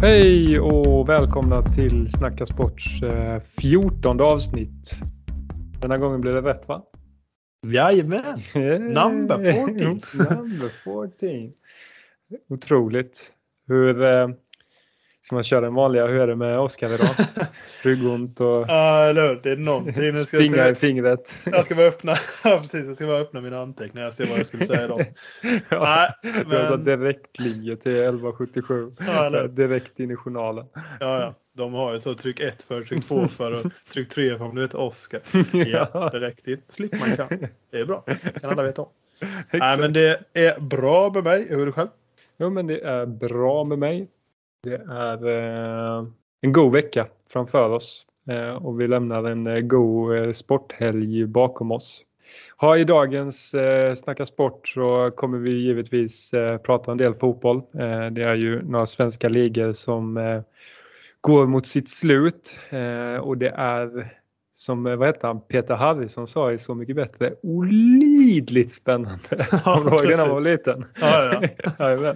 Hej och välkomna till Snacka Sports eh, 14 avsnitt. Den här gången blir det rätt va? Jajamän! Number 14. Number 14. Otroligt. Hur eh, ska man köra den vanliga? Hur är det med Oskar idag? Ryggont och Ja, eller? Det är någonting. Springa i fingret. jag ska bara öppna, ja, precis, jag ska bara öppna mina anteckningar och se vad jag skulle säga idag. ja, Nej, Du har satt men, direktlinje till 1177. Ja? Direkt in i journalen. ja, ja, de har ju så tryck 1 för, tryck 2 för och tryck 3 för om du heter Oskar. Ja, direkt in. Slipper man kan. Det är bra. Det kan alla veta om. Nej, men det är bra med mig. Hur är det själv? Jo, men det är bra med mig. Det är eh, en god vecka framför oss eh, och vi lämnar en eh, god eh, sporthelg bakom oss. Ha, I dagens eh, Snacka sport så kommer vi givetvis eh, prata en del fotboll. Eh, det är ju några svenska ligor som eh, går mot sitt slut eh, och det är som eh, vad heter han, Peter Harrison sa i Så mycket bättre, olidligt spännande. Ja, Om du ihåg när var liten? Ja, ja.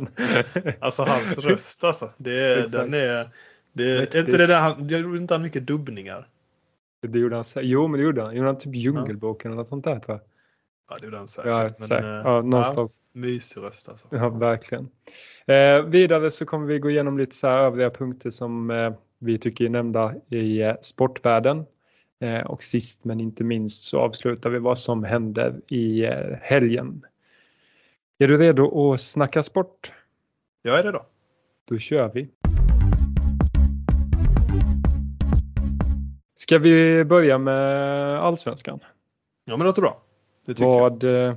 Alltså hans röst alltså. Det Exakt. den är, det är inte det där han, jag gjorde inte han mycket dubbningar? Det gjorde han, jo men det gjorde han. Gjorde han typ Djungelboken eller något sånt där tror jag. Ja, det gjorde han säkert. Ja, men, säkert. eh, ja någonstans. mysig röst alltså. Ja, verkligen. Eh, vidare så kommer vi gå igenom lite så övriga punkter som eh, vi tycker är nämnda i eh, sportvärlden. Eh, och sist men inte minst så avslutar vi vad som händer i eh, helgen. Är du redo att snacka sport? Jag är det då. Då kör vi. Ska vi börja med allsvenskan? Ja, men det låter bra. Det tycker jag. Vad, eh,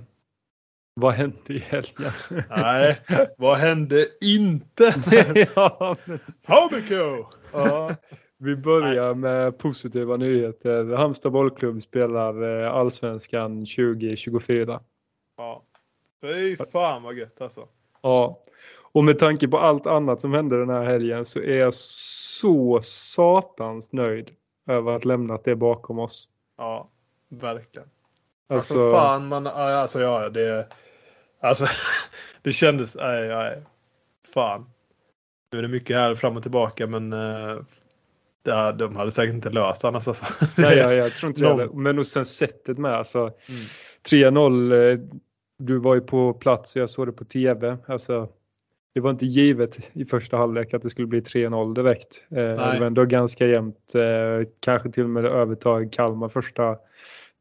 vad hände i helgen? Nej, vad hände inte? ja, men, ja, vi börjar med positiva nyheter. Halmstad bollklubb spelar eh, allsvenskan 2024. Ja. Fy fan vad gött alltså. Ja, och med tanke på allt annat som hände den här helgen så är jag så satans nöjd över att lämnat det bakom oss. Ja, verkligen. Alltså, Alltså, fan man, alltså ja, det, alltså det kändes, nej, nej, fan. Nu är det mycket här fram och tillbaka men det, de hade säkert inte löst annars alltså. nej, jag, jag tror inte det heller. Men och sen sättet med alltså Mm. 3-0. eh, Du var ju på plats och jag såg det på tv. Alltså, det var inte givet i första halvlek att det skulle bli 3-0 direkt. Eh, Det var ändå ganska jämnt. Eh, kanske till och med övertag Kalmar första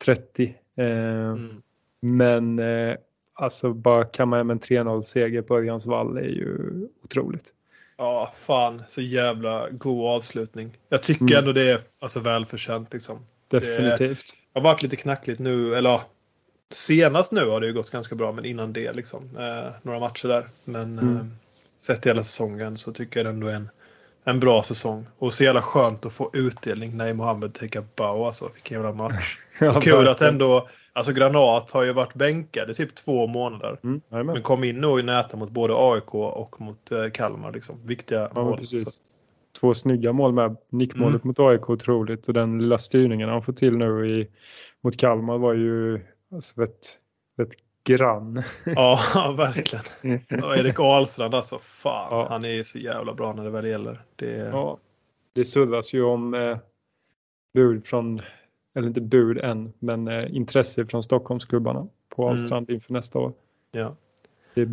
30. Eh, Mm. Men eh, alltså bara kamma hem en 3-0 seger på Örjans vall är ju otroligt. Ja, fan så jävla god avslutning. Jag tycker Mm. ändå det är alltså välförtjänt liksom. Definitivt. Det har varit lite knackligt nu, eller senast nu har det ju gått ganska bra, men innan det liksom. Eh, några matcher där. Men Mm. eh, sett hela säsongen så tycker jag det ändå är en, en bra säsong. Och så jävla skönt att få utdelning när Mohammed take a bow alltså. Vilken jävla match. Ja, Kul att ändå, alltså Granat har ju varit bänkad i typ två månader. Mm. Men kom in nu och näta mot både AIK och mot eh, Kalmar liksom. Viktiga Ja, mål. Två snygga mål med. Nickmålet Mm. mot AIK otroligt och den lilla styrningen han får till nu i, mot Kalmar var ju alltså, rätt, rätt grann. ja, verkligen. Och Erik Ahlstrand alltså, fan. Ja. Han är ju så jävla bra när det väl gäller. Det. Ja, det surras ju om eh, bud från, eller inte bud än, men eh, intresse från Stockholmsklubbarna på Mm. Ahlstrand inför nästa år. Ja.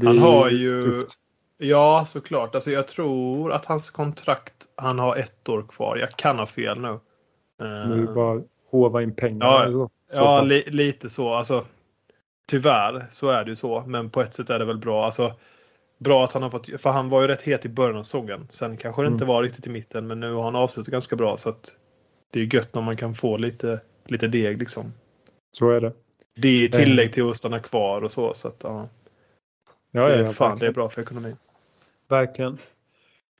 Han har ju, tufft. ja såklart, alltså jag tror att hans kontrakt, han har ett år kvar. Jag kan ha fel nu. Eh, Nu bara hova in pengar. Ja, så. Så ja, li, lite så. Alltså, tyvärr så är det ju så, men på ett sätt är det väl bra. Alltså, bra att han har fått, för han var ju rätt het i början av säsongen. Sen kanske det inte Mm. var riktigt i mitten, men nu har han avslutat ganska bra så att det är gött när man kan få lite, lite deg liksom. så är det. Det är i tillägg till att stanna kvar och så. så att, ja, Ja, det, ja, är, ja, fan, det är verkligen. bra för ekonomin. verkligen.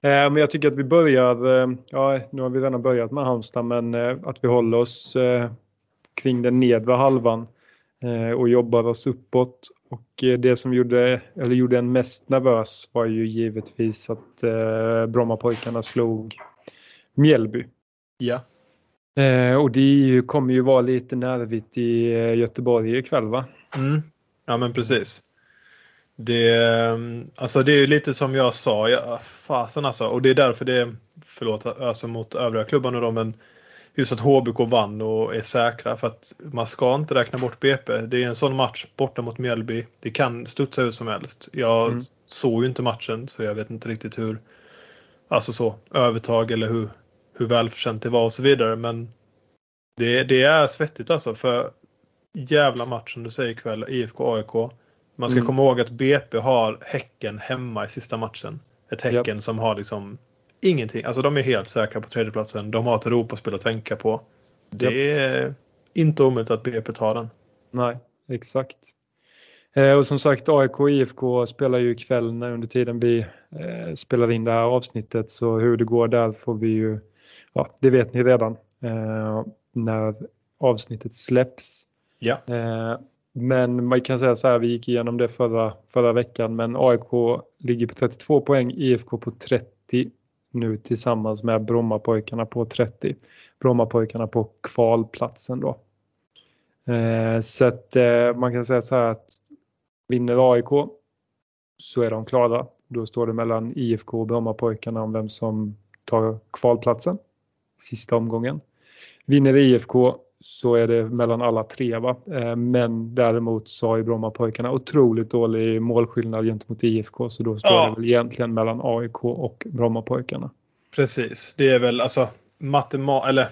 Eh, men jag tycker att vi börjar, eh, ja nu har vi redan börjat med Halmstad, men eh, att vi håller oss eh, kring den nedre halvan eh, och jobbar oss uppåt. Och eh, det som gjorde, eller gjorde en mest nervös var ju givetvis att eh, Brommapojkarna slog Mjällby. Ja. Eh, och det kommer ju vara lite nervigt i eh, Göteborg ikväll va? Mm. Ja men precis. Det, alltså det är ju lite som jag sa, ja, fasen alltså. Och det är därför det, förlåt alltså mot övriga klubbarna då, men just att HBK vann och är säkra för att man ska inte räkna bort BP. Det är en sån match borta mot Mjällby. Det kan studsa hur som helst. Jag mm. såg ju inte matchen så jag vet inte riktigt hur, alltså så, övertag eller hur, hur välförtjänt det var och så vidare. Men det, det är svettigt alltså för jävla match som du säger ikväll, IFK-AIK. Man ska mm. komma ihåg att BP har Häcken hemma i sista matchen. Ett Häcken yep. som har liksom ingenting. Alltså de är helt säkra på tredjeplatsen. De har ett Europaspel att tänka på. Det yep. är inte omöjligt att BP tar den. Nej, exakt. Eh, och som sagt AIK och IFK spelar ju ikväll när under tiden vi eh, spelar in det här avsnittet så hur det går där får vi ju, ja det vet ni redan eh, när avsnittet släpps. Ja. Eh, men man kan säga så här, vi gick igenom det förra, förra veckan, men AIK ligger på 32 poäng, IFK på 30 nu tillsammans med Brommapojkarna på 30. Brommapojkarna på kvalplatsen då. Eh, så att eh, man kan säga så här att vinner AIK så är de klara. Då står det mellan IFK och Brommapojkarna om vem som tar kvalplatsen sista omgången. Vinner IFK så är det mellan alla tre. Va? Eh, men däremot så har ju Brommapojkarna otroligt dålig målskillnad gentemot IFK så då står ja. det väl egentligen mellan AIK och Brommapojkarna. Precis, det är väl alltså matemat eller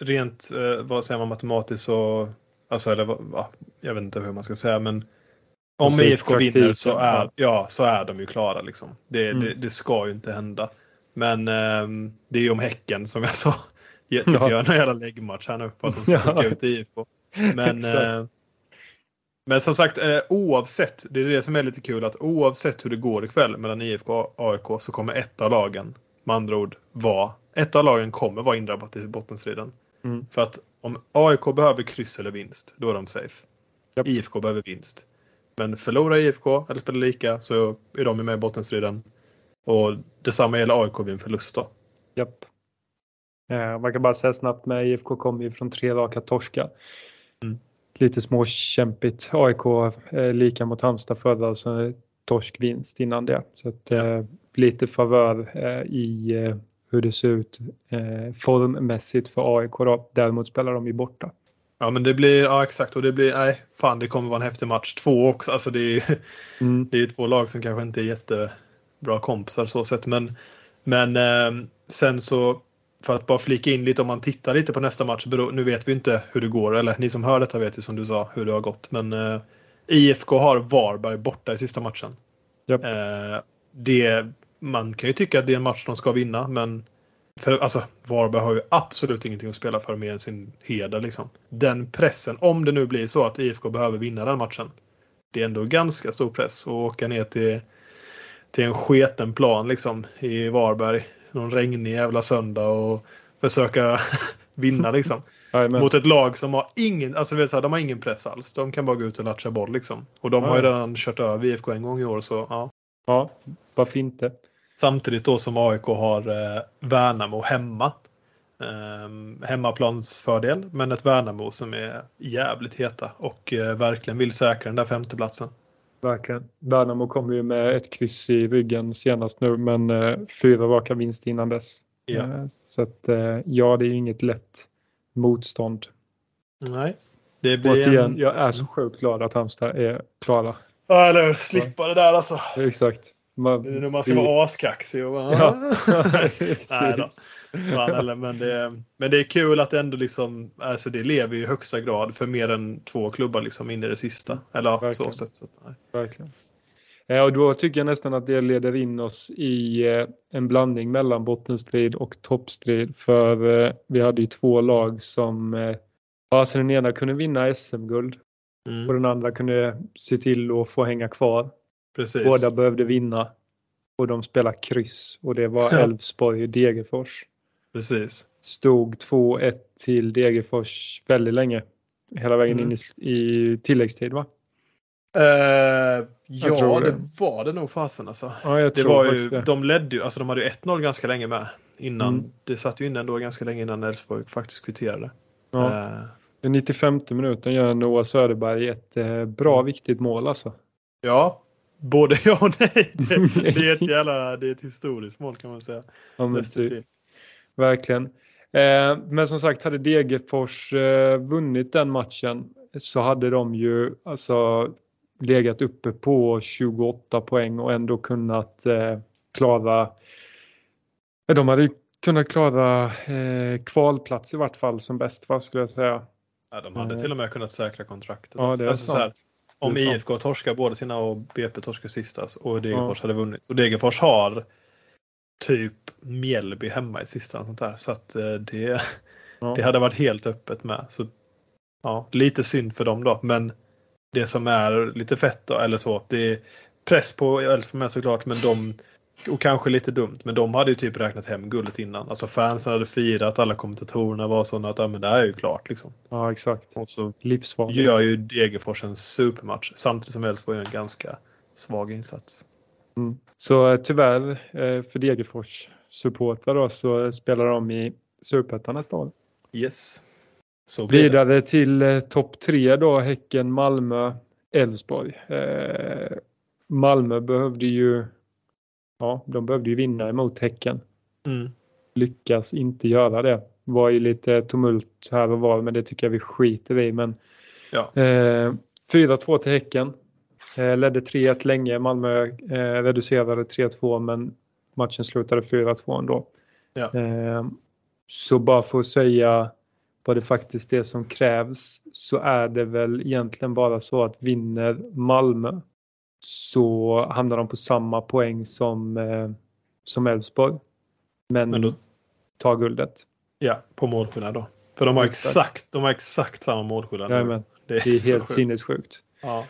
rent eh, vad säger man matematiskt så alltså eller va, jag vet inte hur man ska säga men om alltså, IFK vinner så är, ja, så är de ju klara liksom. Det, mm. det, det ska ju inte hända. Men eh, det är ju om Häcken som jag sa tycker ja. jag, en jävla läggmatch här nu på att de ska skicka ut IFK. Men, eh, men som sagt eh, oavsett, det är det som är lite kul att oavsett hur det går ikväll mellan IFK och AIK så kommer ett av lagen med andra ord vara, ett av lagen kommer vara indrabbat i bottenstriden. Mm. För att om AIK behöver kryss eller vinst, då är de safe. Yep. IFK behöver vinst. Men förlorar IFK eller spelar lika så är de med i bottenstriden. Och detsamma gäller AIK vid en förlust då. Japp. Eh, man kan bara säga snabbt med IFK kommer ju från tre raka torskar. Mm. Lite småkämpigt. AIK eh, lika mot Halmstad förra och sen torskvinst innan det. Så att, ja. Eh, lite favör i hur det ser ut formmässigt för AIK då. Däremot spelar de ju borta. Ja men det blir, ja exakt och det blir, nej fan det kommer vara en häftig match. Två också, alltså det är, mm. det är två lag som kanske inte är jättebra kompisar så sett men, men eh, sen så för att bara flika in lite om man tittar lite på nästa match. Nu vet vi inte hur det går, eller ni som hör detta vet ju som du sa hur det har gått. Men eh, IFK har Varberg borta i sista matchen. Yep. Eh, det, man kan ju tycka att det är en match de ska vinna, men för, alltså, Varberg har ju absolut ingenting att spela för mer än sin heder. Liksom. Den pressen, om det nu blir så att IFK behöver vinna den matchen. Det är ändå ganska stor press att åka ner till, till en sketen plan liksom, i Varberg någon regnig jävla söndag och försöka vinna liksom. Mot ett lag som har ingen, alltså vet du, de har ingen press alls. De kan bara gå ut och latcha boll liksom. Och de har ju redan kört över IFK en gång i år så ja. Ja, varför inte? Samtidigt då som AIK har eh, Värnamo hemma. Eh, hemmaplansfördel men ett Värnamo som är jävligt heta och eh, verkligen vill säkra den där femteplatsen. Verkligen. Värnamo kom ju med ett kryss i ryggen senast nu men eh, fyra raka vinst innan dess. Ja. Eh, så att eh, ja, det är inget lätt motstånd. Nej. Det blir Återigen, en... jag är så sjukt glad att Halmstad är klara. Ja, eller hur. Slippa det där alltså. Exakt. Man, det är när man ska det... vara askaxig och bara... Ja, Nej då. Fan, eller, men, det, men det är kul att det ändå liksom, alltså det lever i högsta grad för mer än två klubbar liksom in i det sista. Eller Verkligen. så sätt. Så, nej. Verkligen. Ja, och då tycker jag nästan att det leder in oss i eh, en blandning mellan bottenstrid och toppstrid. För eh, vi hade ju två lag som, eh, alltså den ena kunde vinna SM-guld mm. och den andra kunde se till att få hänga kvar. Precis. Båda behövde vinna och de spelade kryss och det var Elfsborg och Degerfors. Precis. Stod 2-1 till Degerfors väldigt länge. Hela vägen mm. in i, i tilläggstid va? Uh, ja, det. det. var det nog fasen alltså. Ja, jag det var ju, det. De ledde ju, alltså de hade ju 1-0 ganska länge med. Innan, mm. Det satt ju inne ändå ganska länge innan Elfsborg faktiskt kvitterade. Ja. Uh, Den 95 minuten gör Noah Söderberg ett eh, bra mm. viktigt mål alltså. Ja, både ja och nej. Det, det, är ett jävla, det är ett historiskt mål kan man säga. Ja, typ. Verkligen. Eh, men som sagt, hade Degerfors eh, vunnit den matchen så hade de ju alltså legat uppe på 28 poäng och ändå kunnat eh, klara de hade kunnat klara eh, kvalplats i vart fall som bäst, vad skulle jag säga. Ja, de hade till och med kunnat säkra kontraktet. Ja, det är alltså, sant. Om IFK torskar båda sina och BP torskar sistas och Degerfors ja. hade vunnit. Och Degerfors har typ Mjällby hemma i sista. Sånt där. Så att eh, det, ja. det hade varit helt öppet med. Så, ja, lite synd för dem då. Men det som är lite fett då, eller så, det är press på Elfsborg med såklart, men de och kanske lite dumt, men de hade ju typ räknat hem guldet innan. Alltså fansen hade firat, alla kommentatorerna var sådana att ja, men det här är ju klart. Liksom. Ja exakt. Och så Livsfarligt. gör ju Degerfors en supermatch samtidigt som Elfsborg gör en ganska svag insats. Mm. Så eh, tyvärr eh, för Degerfors supportrar så spelar de i Superettan nästa år. Yes. Så Vidare till eh, topp tre då, Häcken, Malmö, Elfsborg. Malmö behövde ju ja, de behövde ju vinna emot Häcken. Mm. Lyckas inte göra det. Var ju lite tumult här och var men det tycker jag vi skiter i. Men, ja. eh, 4-2 till Häcken. Eh, ledde 3-1 länge. Malmö eh, reducerade 3-2 men matchen slutade 4-2 ändå. Ja. Eh, så bara för att säga vad det faktiskt är som krävs så är det väl egentligen bara så att vinner Malmö så hamnar de på samma poäng som eh, som Elfsborg. Men, men då, tar guldet. Ja, på målskillnad då. För de har exakt, de har exakt samma målskillnad. Det, är det är helt sinnessjukt. Ja.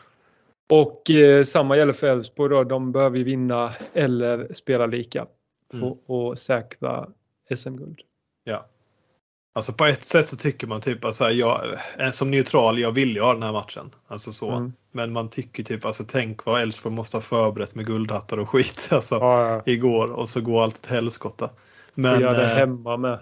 Och eh, samma gäller för Elfsborg då. De behöver vinna eller spela lika för mm. att säkra SM-guld. Ja. Alltså på ett sätt så tycker man typ att jag, eh, som neutral, jag vill ju ha den här matchen. Alltså så. Mm. Men man tycker typ, alltså tänk vad Elfsborg måste ha förberett med guldhattar och skit alltså, ja, ja. igår och så går allt ett helskotta. Men, och gör det eh, hemma med.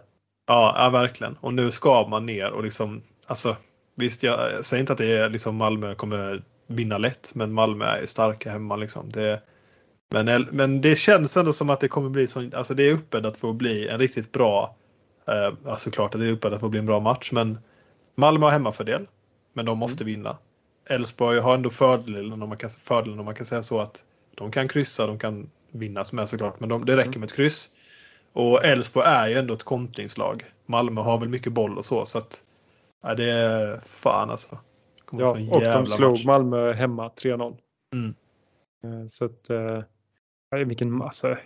Ja, ja, verkligen. Och nu ska man ner och liksom, alltså visst jag säger inte att det är liksom Malmö kommer vinna lätt, men Malmö är starka hemma liksom. Det, men, men det känns ändå som att det kommer bli så, alltså det är öppet att få bli en riktigt bra Eh, ja, såklart att det är uppbäddat för att bli en bra match, men Malmö har hemmafördel, men de måste mm. vinna. Elfsborg har ändå fördelen om, man kan, fördelen om man kan säga så att de kan kryssa, de kan vinna som är såklart, men de, det räcker mm. med ett kryss. Och Elfsborg är ju ändå ett kontringslag. Malmö har väl mycket boll och så, så att ja, det är fan alltså. Ja, och de slog match. Malmö hemma 3-0. Mm. Eh, så att, äh, vilken massa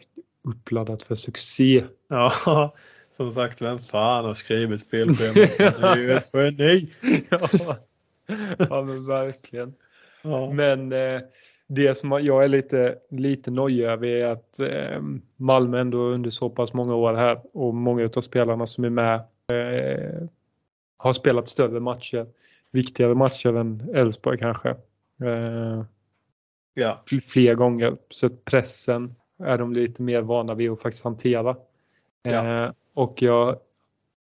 uppladdat för succé. Ja, Som sagt, vem fan har skrivit spelschemat? Det är ju ett geni! ja. ja, men verkligen. Ja. Men eh, det som jag är lite, lite nojig över är att eh, Malmö ändå under så pass många år här och många av spelarna som är med eh, har spelat större matcher. Viktigare matcher än Elfsborg kanske. Eh, ja. Fler gånger. Så pressen är de lite mer vana vid att faktiskt hantera. Ja. Eh, och jag,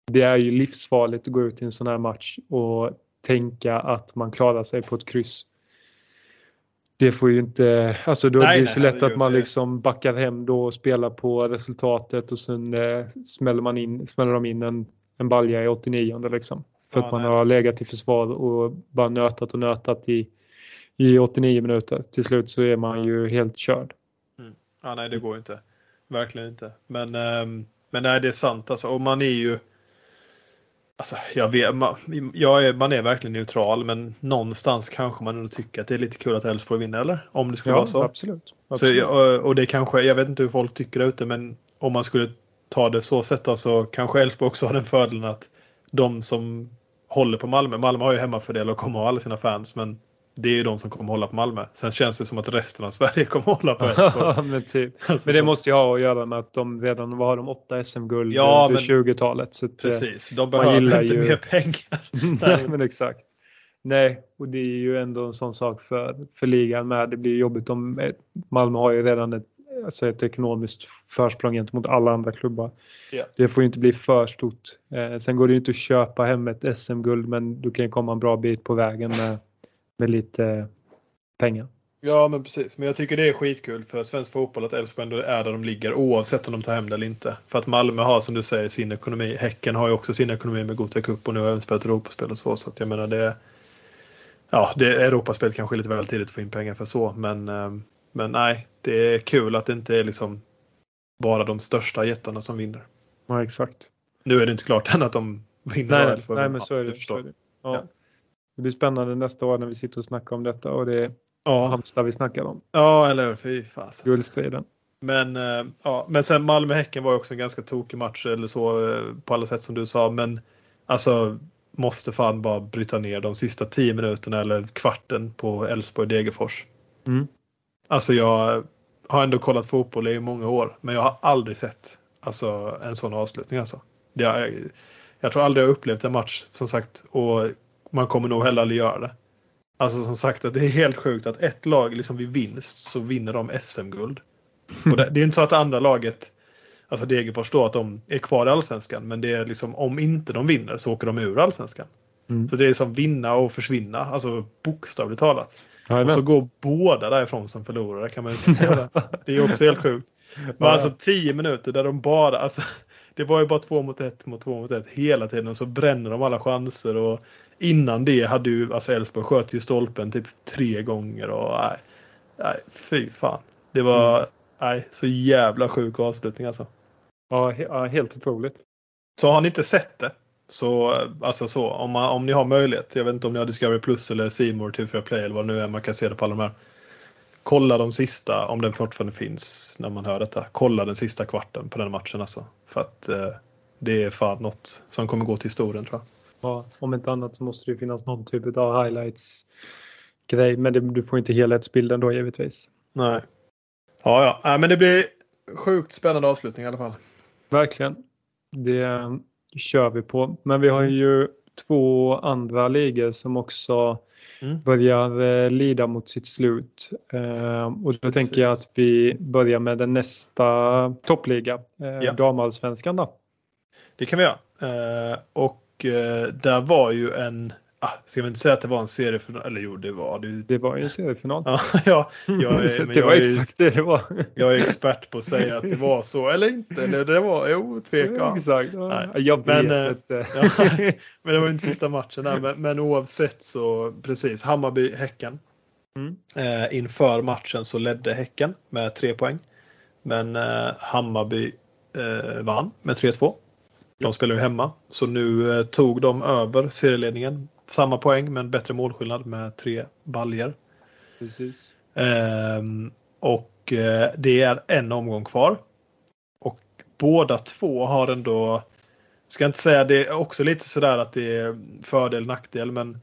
det är ju livsfarligt att gå ut i en sån här match och tänka att man klarar sig på ett kryss. Det får ju inte, alltså då nej, blir det så nej, lätt att man liksom backar hem då och spelar på resultatet och sen eh, smäller, man in, smäller de in en, en balja i 89 liksom. För ja, att man nej. har legat i försvar och bara nötat och nötat i, i 89 minuter. Till slut så är man ju helt körd. Mm. Ja, nej, det går inte. Verkligen inte. Men um, men nej, det är sant alltså. Och man är ju Alltså, jag vet, man, jag är, man är verkligen neutral men någonstans kanske man ändå tycker att det är lite kul att Elfsborg vinner eller? Om det skulle ja, vara så. Absolut. absolut. Så, och det kanske, jag vet inte hur folk tycker där ute men om man skulle ta det så sett då, så kanske Elfsborg också har den fördelen att de som håller på Malmö, Malmö har ju hemmafördel och kommer ha alla sina fans men det är ju de som kommer hålla på Malmö. Sen känns det som att resten av Sverige kommer hålla på Elfsborg. men, typ. Alltså men det måste ju ha att göra med att de redan har de åtta SM-guld ja, under 20-talet. Så att, eh, precis, de behöver inte ju... mer pengar. Nej, men exakt. Nej, och det är ju ändå en sån sak för, för ligan med. Det blir jobbigt om eh, Malmö har ju redan ett, alltså ett ekonomiskt försprång gentemot alla andra klubbar. Yeah. Det får ju inte bli för stort. Eh, sen går det ju inte att köpa hem ett SM-guld men du kan komma en bra bit på vägen med med lite pengar. Ja, men precis. Men jag tycker det är skitkul för svensk fotboll att Elfsborg ändå är där de ligger oavsett om de tar hem det eller inte. För att Malmö har som du säger sin ekonomi. Häcken har ju också sin ekonomi med Gothia Cup och nu har även spelat Europaspel och så. Så att jag menar det Ja, det Europaspel kanske är lite väl tidigt att få in pengar för så. Men, eh, men nej, det är kul att det inte är liksom bara de största jättarna som vinner. Ja, exakt. Nu är det inte klart än att de vinner. Nej, nej men så är det. Så är det. Ja. Ja. Det blir spännande nästa år när vi sitter och snackar om detta och det är ja. Halmstad vi snackar om. Ja, eller hur. Fy fasen. Guldstriden. Men, äh, ja, men sen Malmö-Häcken var också en ganska tokig match eller så äh, på alla sätt som du sa. Men alltså måste fan bara bryta ner de sista 10 minuterna eller kvarten på Elfsborg-Degerfors. Mm. Alltså jag har ändå kollat fotboll i många år men jag har aldrig sett alltså, en sån avslutning. Alltså. Jag, jag tror aldrig jag upplevt en match som sagt och man kommer nog heller aldrig göra det. Alltså som sagt att det är helt sjukt att ett lag liksom vid vinst så vinner de SM-guld. det, det, är inte så att andra laget, alltså Degerfors då, att de är kvar i Allsvenskan. Men det är liksom om inte de vinner så åker de ur Allsvenskan. Mm. Så det är som vinna och försvinna, alltså bokstavligt talat. Och så går båda därifrån som förlorare kan man ju säga. det är också helt sjukt. Men alltså 10 minuter där de bara, alltså det var ju bara två mot ett mot två mot ett hela tiden och så bränner de alla chanser och innan det hade ju alltså Elfsborg sköt ju stolpen typ tre gånger och nej, nej fy fan. Det var mm. nej, så jävla sjuk avslutning alltså. Ja, helt otroligt. Så har ni inte sett det så alltså så om, man, om ni har möjlighet. Jag vet inte om ni har Discovery Plus eller Simor TV4 Play eller vad nu är man kan se det på alla de här. Kolla de sista om den fortfarande finns när man hör detta. Kolla den sista kvarten på den matchen alltså. För att eh, det är fan något som kommer gå till historien tror jag. Ja, om inte annat så måste det finnas någon typ av highlights grej. Men det, du får inte helhetsbilden då givetvis. Nej. Ja, ja. ja men det blir sjukt spännande avslutning i alla fall. Verkligen. Det kör vi på. Men vi har ju två andra ligor som också mm. börjar eh, lida mot sitt slut. Eh, och då Precis. tänker jag att vi börjar med den nästa toppliga, eh, ja. damallsvenskan då. Det kan vi göra. och där var ju en Ah, ska vi inte säga att det var en seriefinal? Eller jo, det var det. Det var ju en seriefinal. ja, ja, jag är, det var jag exakt det det var. jag är expert på att säga att det var så, eller inte. Eller det var, jo, tvekan. Exakt. Ja, jag vet men, inte. Eh, ja, men det var inte sista matchen där. Men, men oavsett så, precis, Hammarby-Häcken. Mm. Eh, inför matchen så ledde Häcken med tre poäng. Men eh, Hammarby eh, vann med 3-2. De spelar ju hemma. Så nu tog de över serieledningen. Samma poäng men bättre målskillnad med tre baljer. Precis. Ehm, och eh, det är en omgång kvar. Och båda två har ändå, ska inte säga det är också lite sådär att det är fördel nackdel men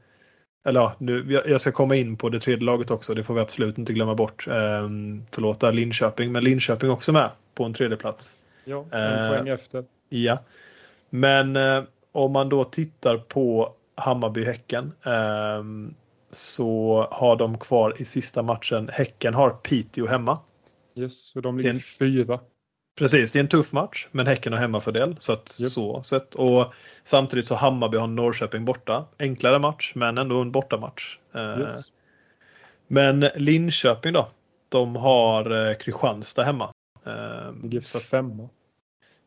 eller ja, nu, jag ska komma in på det tredje laget också, det får vi absolut inte glömma bort. Ehm, förlåt, där Linköping, men Linköping också med på en tredje plats. Ja, en ehm, poäng efter. Ja. Men eh, om man då tittar på Hammarby-Häcken eh, så har de kvar i sista matchen. Häcken har Piteå hemma. Yes, och de ligger en, fyra. Precis, det är en tuff match men Häcken har hemmafördel. Så att yep. så sett. Och samtidigt så Hammarby har Norrköping borta. Enklare match men ändå en bortamatch. Eh, yes. Men Linköping då? De har eh, Kristianstad hemma. Ligger femma.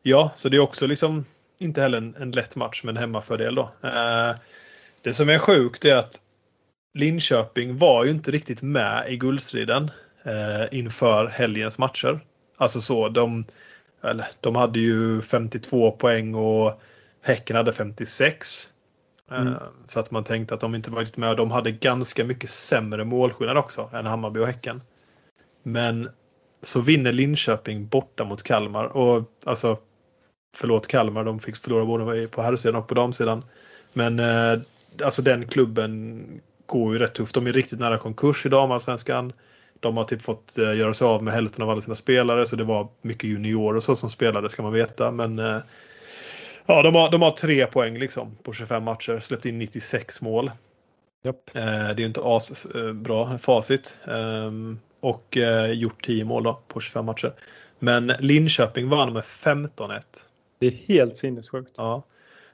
Ja, så det är också liksom inte heller en, en lätt match med en hemmafördel då. Det som är sjukt är att Linköping var ju inte riktigt med i guldstriden eh, inför helgens matcher. Alltså så, de, eller, de hade ju 52 poäng och Häcken hade 56. Eh, mm. Så att man tänkte att de inte var riktigt med. De hade ganska mycket sämre målskillnad också än Hammarby och Häcken. Men så vinner Linköping borta mot Kalmar och alltså förlåt Kalmar, de fick förlora både på herrsidan och på damsidan. Men eh, alltså den klubben går ju rätt tufft. De är riktigt nära konkurs i damallsvenskan. De har typ fått eh, göra sig av med hälften av alla sina spelare så det var mycket juniorer och så som spelade ska man veta. Men eh, ja, de har, de har tre poäng liksom på 25 matcher, släppt in 96 mål. Yep. Eh, det är ju inte asbra eh, facit. Ehm, och gjort 10 mål då på 25 matcher. Men Linköping vann med 15-1. Det är helt sinnessjukt. Ja.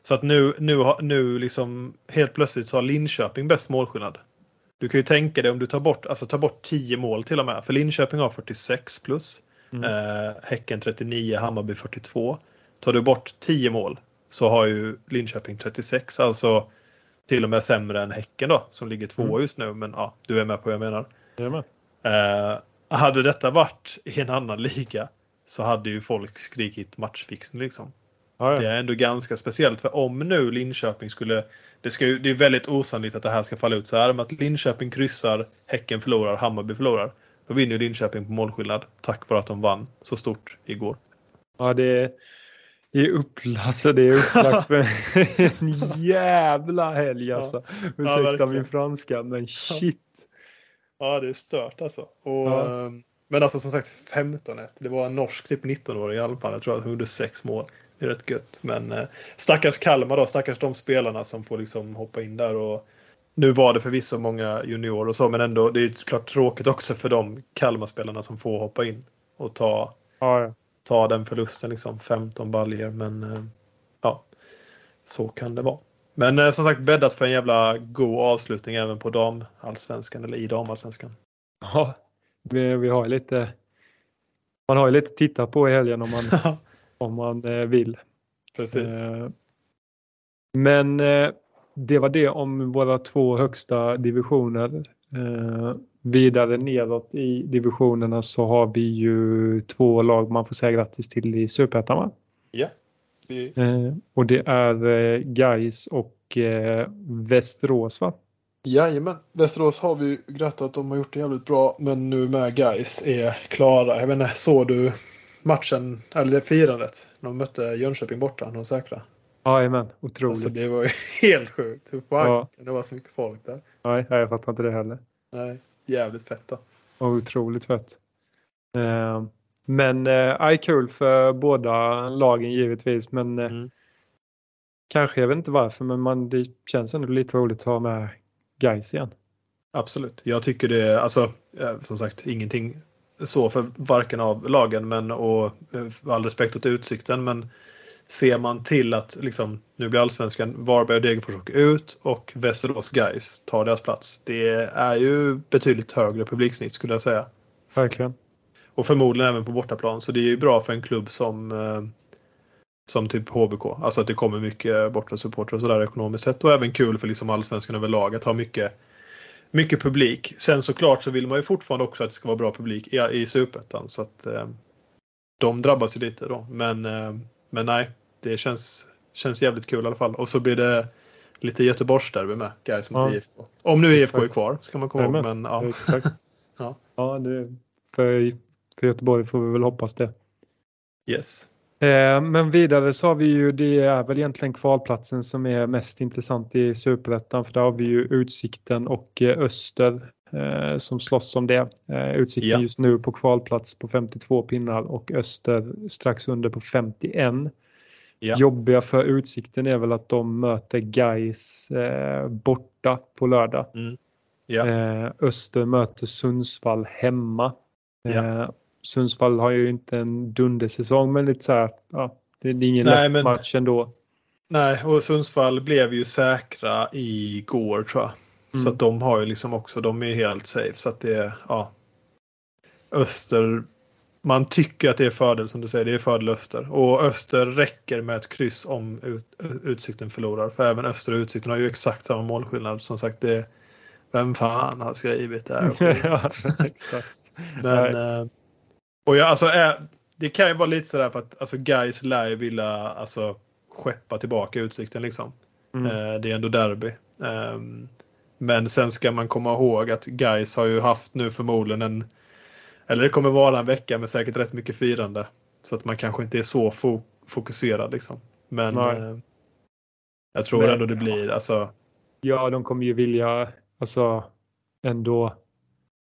Så att nu, nu, nu liksom helt plötsligt så har Linköping bäst målskillnad. du kan ju tänka dig om du tar bort, alltså tar bort 10 mål till och med. För Linköping har 46 plus. Mm. Eh, häcken 39, Hammarby 42. Tar du bort 10 mål så har ju Linköping 36, alltså till och med sämre än Häcken då som ligger två Mm. just nu. Men ja, du är med på vad jag menar. Jajamän. Eh, hade detta varit i en annan liga så hade ju folk skrikit matchfixning liksom. Ja, Det ja. är ändå ganska speciellt för om nu Linköping skulle det, ska det är väldigt osannolikt att det här ska falla ut så här. Men att Linköping kryssar, Häcken förlorar, Hammarby förlorar. Då vinner Linköping på målskillnad tack vare att de vann så stort igår. ja det, är, det är upplagt, alltså, det är upplagt för en jävla helg alltså. Ursäkta verkligen. min franska men shit. Ja, det är stört alltså. Och, Ja. ehm, Men alltså som sagt 15-1. Det var en norsk typ 19-åring i alla fall. Jag tror att han gjorde sex mål. Det är rätt gött. Men eh, stackars Kalmar då. Stackars de spelarna som får liksom hoppa in där. Och nu var det förvisso många juniorer och så. Men ändå det är ju klart tråkigt också för de Kalmar-spelarna som får hoppa in. Och ta, Ja, ja. ta den förlusten liksom. 15 baljer. Men eh, ja, så kan det vara. Men eh, som sagt bäddat för en jävla god avslutning även på damallsvenskan. Eller i damallsvenskan. ja vi, vi har lite man har ju lite att titta på i helgen om man, om man eh, vill. Precis. Eh, Men eh, det var det om våra två högsta divisioner. Vidare neråt i divisionerna så har vi ju två lag man får säga grattis till i Superettan va? Ja. Eh, Och det är Gais och Västerås va? jajamän. Västerås har vi grattat. De har gjort det jävligt bra. Men nu med guys är klara. Jag inte, såg du matchen, eller det firandet? När de mötte Jönköping borta, de säkra. Jajamän, otroligt. Alltså det var ju helt sjukt. Hur fan Ja. det var så mycket folk där? Nej, jag fattar inte det heller. Nej, jävligt fett då. Otroligt fett. Eh, Men eh, kul för båda lagen givetvis. Men eh, Mm. kanske, jag vet inte varför, men man, det känns ändå lite roligt att ha med Gais igen. Absolut. Jag tycker det alltså, eh, som sagt, ingenting så för varken av lagen men och eh, all respekt åt utsikten. Men ser man till att liksom, nu blir allsvenskan Varberg och Degerfors åker ut och Västerås Guys tar deras plats. Det är ju betydligt högre publiksnitt skulle jag säga. Verkligen. Och förmodligen även på bortaplan. Så det är ju bra för en klubb som eh, som typ HBK. Alltså att det kommer mycket bortasupportrar och sådär ekonomiskt sett. Och även kul för liksom allsvenskan överlag att ha mycket mycket publik. Sen såklart så vill man ju fortfarande också att det ska vara bra publik i, i Superettan. Så att eh, de drabbas ju lite då. Men, eh, men nej, det känns, känns jävligt kul i alla fall. Och så blir det lite Göteborgsderby med, mot Ja. IFK. Om nu IFK är kvar, ska man komma ihåg. Men, ja. Ja. ja, det, för, för Göteborg får vi väl hoppas det. Yes. Eh, Men vidare så har vi ju, det är väl egentligen kvalplatsen som är mest intressant i Superettan för där har vi ju Utsikten och eh, Öster eh, som slåss om det. Utsikten Ja. just nu på kvalplats på 52 pinnar och Öster strax under på 51. Ja. Jobbiga för Utsikten är väl att de möter Gais borta på lördag. Ja. Eh, Öster möter Sundsvall hemma. Ja. Sundsvall har ju inte en dundersäsong men lite så här, ja, det är ingen Nej, lätt men- match ändå. Nej, och Sundsvall blev ju säkra igår tror jag. Mm. Så att de har ju liksom också, de är helt safe. Så att det är, ja. Öster, man tycker att det är fördel som du säger, det är fördel Öster. Och Öster räcker med ett kryss om ut, Utsikten förlorar. För även Öster och Utsikten har ju exakt samma målskillnad. Som sagt, det vem fan har skrivit det här? ja, exakt. Men, och jag, alltså, eh, det kan ju vara lite sådär för att alltså, guys lär ju vilja alltså, skeppa tillbaka Utsikten liksom. Mm. Eh, det är ändå derby. Ehm, men sen ska man komma ihåg att guys har ju haft nu förmodligen en, eller det kommer vara en vecka med säkert rätt mycket firande. Så att man kanske inte är så fo- fokuserad liksom. Men Nej. eh, jag tror Men- ändå det blir, alltså, Ja, de kommer ju vilja, alltså ändå,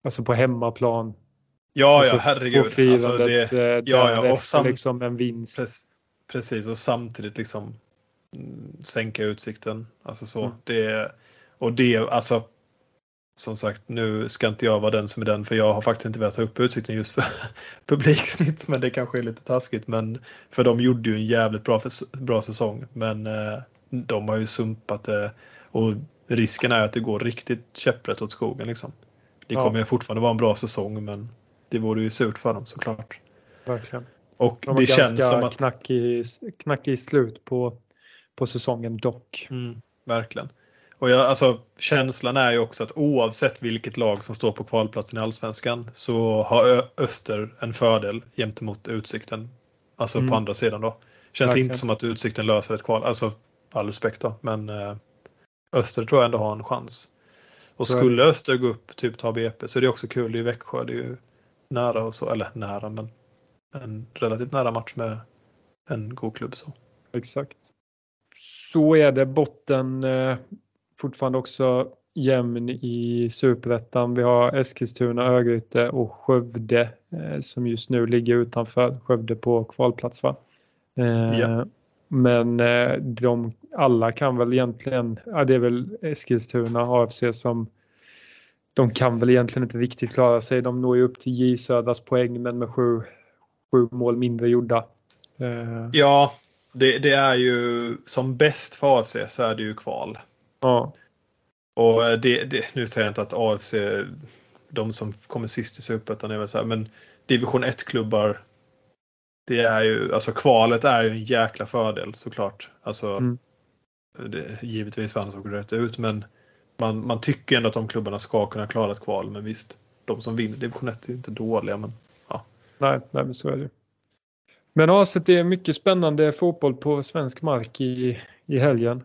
alltså på hemmaplan. Ja alltså, ja herregud. Få firandet Alltså, det, eh, ja, ja, och därefter sam- liksom en vinst. Prec- Precis och samtidigt liksom mm, sänka utsikten. Alltså så. Mm. Det, och det, alltså som sagt, nu ska inte jag vara den som är den för jag har faktiskt inte velat ta upp utsikten just för publiksnitt. Men det kanske är lite taskigt. Men för de gjorde ju en jävligt bra, bra säsong. Men eh, de har ju sumpat det. Och risken är att det går riktigt käpprätt åt skogen. Liksom. Det Ja. kommer ju fortfarande vara en bra säsong men det vore ju surt för dem såklart. Verkligen. Och De det känns som att knackig, knackig slut på, på säsongen dock. Mm, verkligen. Och jag, alltså, känslan är ju också att oavsett vilket lag som står på kvalplatsen i Allsvenskan så har Öster en fördel gentemot Utsikten. Alltså Mm. på andra sidan då. Känns Verkligen. inte som att Utsikten löser ett kval. Alltså all respekt då. Men eh, Öster tror jag ändå har en chans. Och skulle Öster gå upp, typ ta BP, så är det också kul. Det är ju Växjö, det är ju nära och så. Eller nära, men en relativt nära match med en god klubb. så. Exakt. Så är det botten eh, fortfarande också jämn i superettan. Vi har Eskilstuna, Örgryte och Skövde eh, som just nu ligger utanför. Skövde på kvalplats va? Eh, Ja. Men eh, de alla kan väl egentligen, ja, det är väl Eskilstuna AFC som de kan väl egentligen inte riktigt klara sig. De når ju upp till J Södras poäng men med sju, sju mål mindre gjorda. Eh, Ja, det, det är ju som bäst för AFC så är det ju kval. ja. Och eh, det, det, nu säger jag inte att AFC, de som kommer sist i Superettan är väl så här, men division 1-klubbar, det är ju, alltså kvalet är ju en jäkla fördel såklart. Alltså, Mm. det, givetvis vann såg rätt ut, men man, man tycker ändå att de klubbarna ska kunna klara ett kval. Men visst, de som vinner division 1 är ju inte dåliga. Men Nej, nej, men så är det. Men ja, det är mycket spännande fotboll på svensk mark i, i helgen.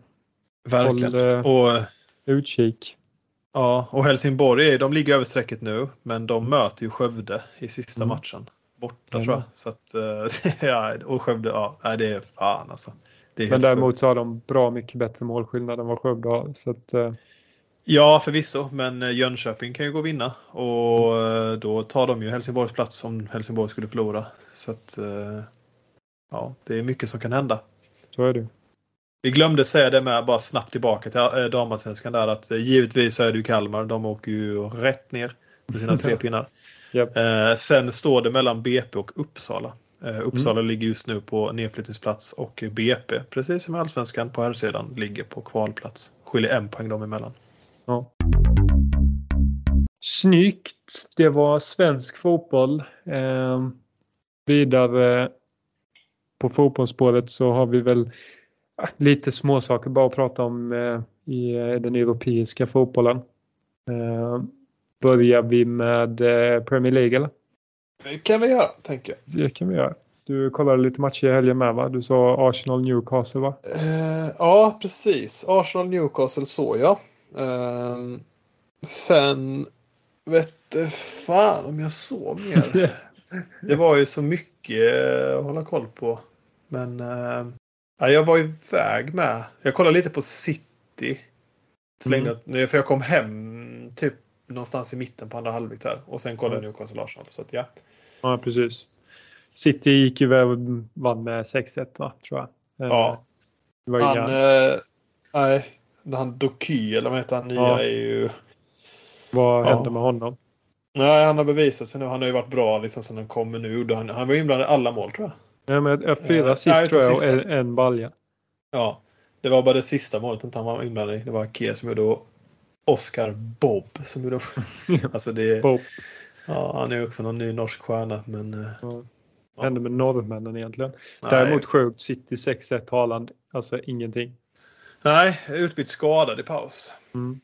verkligen. Håll eh, Och, utkik. ja, och Helsingborg, de ligger över strecket nu, men de möter ju Skövde i sista Mm. matchen. Borta Jajamän. tror jag. Så att, eh, ja, och Skövde, ja, nej, det är fan alltså. Det är Men däremot så har de bra mycket bättre målskillnad än vad Skövde har. Så att, eh, Ja, förvisso, men eh, Jönköping kan ju gå och vinna och eh, då tar de ju Helsingborgs plats om Helsingborg skulle förlora. Så att, eh, ja, det är mycket som kan hända. så är det. Vi glömde säga det med, bara snabbt tillbaka till damallsvenskan där, att givetvis är det ju Kalmar. De åker ju rätt ner med sina tre pinnar. Eh, sen står det mellan BP och Uppsala. Uppsala ligger just nu på nedflyttningsplats och BP, precis som Allsvenskan på här sidan ligger på kvalplats. Skiljer en poäng dem emellan. Ja. Snyggt. Det var svensk fotboll. Eh, vidare på fotbollsspåret så har vi väl lite småsaker bara att prata om eh, i eh, den europeiska fotbollen. Eh, börjar vi med eh, Premier League eller? Det kan vi göra, tänker jag. Det kan vi göra. Du kollade lite matcher i helgen med va? Du sa Arsenal Newcastle va? Eh, ja, precis. Arsenal Newcastle såg jag. Eh, sen vet du fan om jag såg mer. det var ju så mycket att hålla koll på. Men eh, ja, jag var iväg med. Jag kollade lite på City. Slängde, mm. För jag kom hem typ någonstans i mitten på andra halvlek där. Och sen kollade jag Newcastle Arsenal. Så att, ja. Ja, precis. City gick ju vann med 6-1 va, tror jag. Eh, Ja. Han, inga, eh, nej, han Doky eller vad heter han nya Ja. är ju vad ja. med honom? Nej, han har bevisat sig nu. Han har ju varit bra liksom sen han kom nu. Han, han var inblandad i alla mål tror jag. Nej, men, eh, fyra Eh, assist nej, tror jag och en, en balja. Ja. Det var bara det sista målet inte han var inblandad i. Det var Kia som gjorde och Oscar Bob som gjorde. alltså det, Bob. ja, han är också någon ny norsk stjärna men eh, Ja. Vad hände med norrmännen egentligen? nej. Däremot sjukt City 6-1 Haaland. Alltså ingenting. Nej, utbytt skadad i paus. Mm.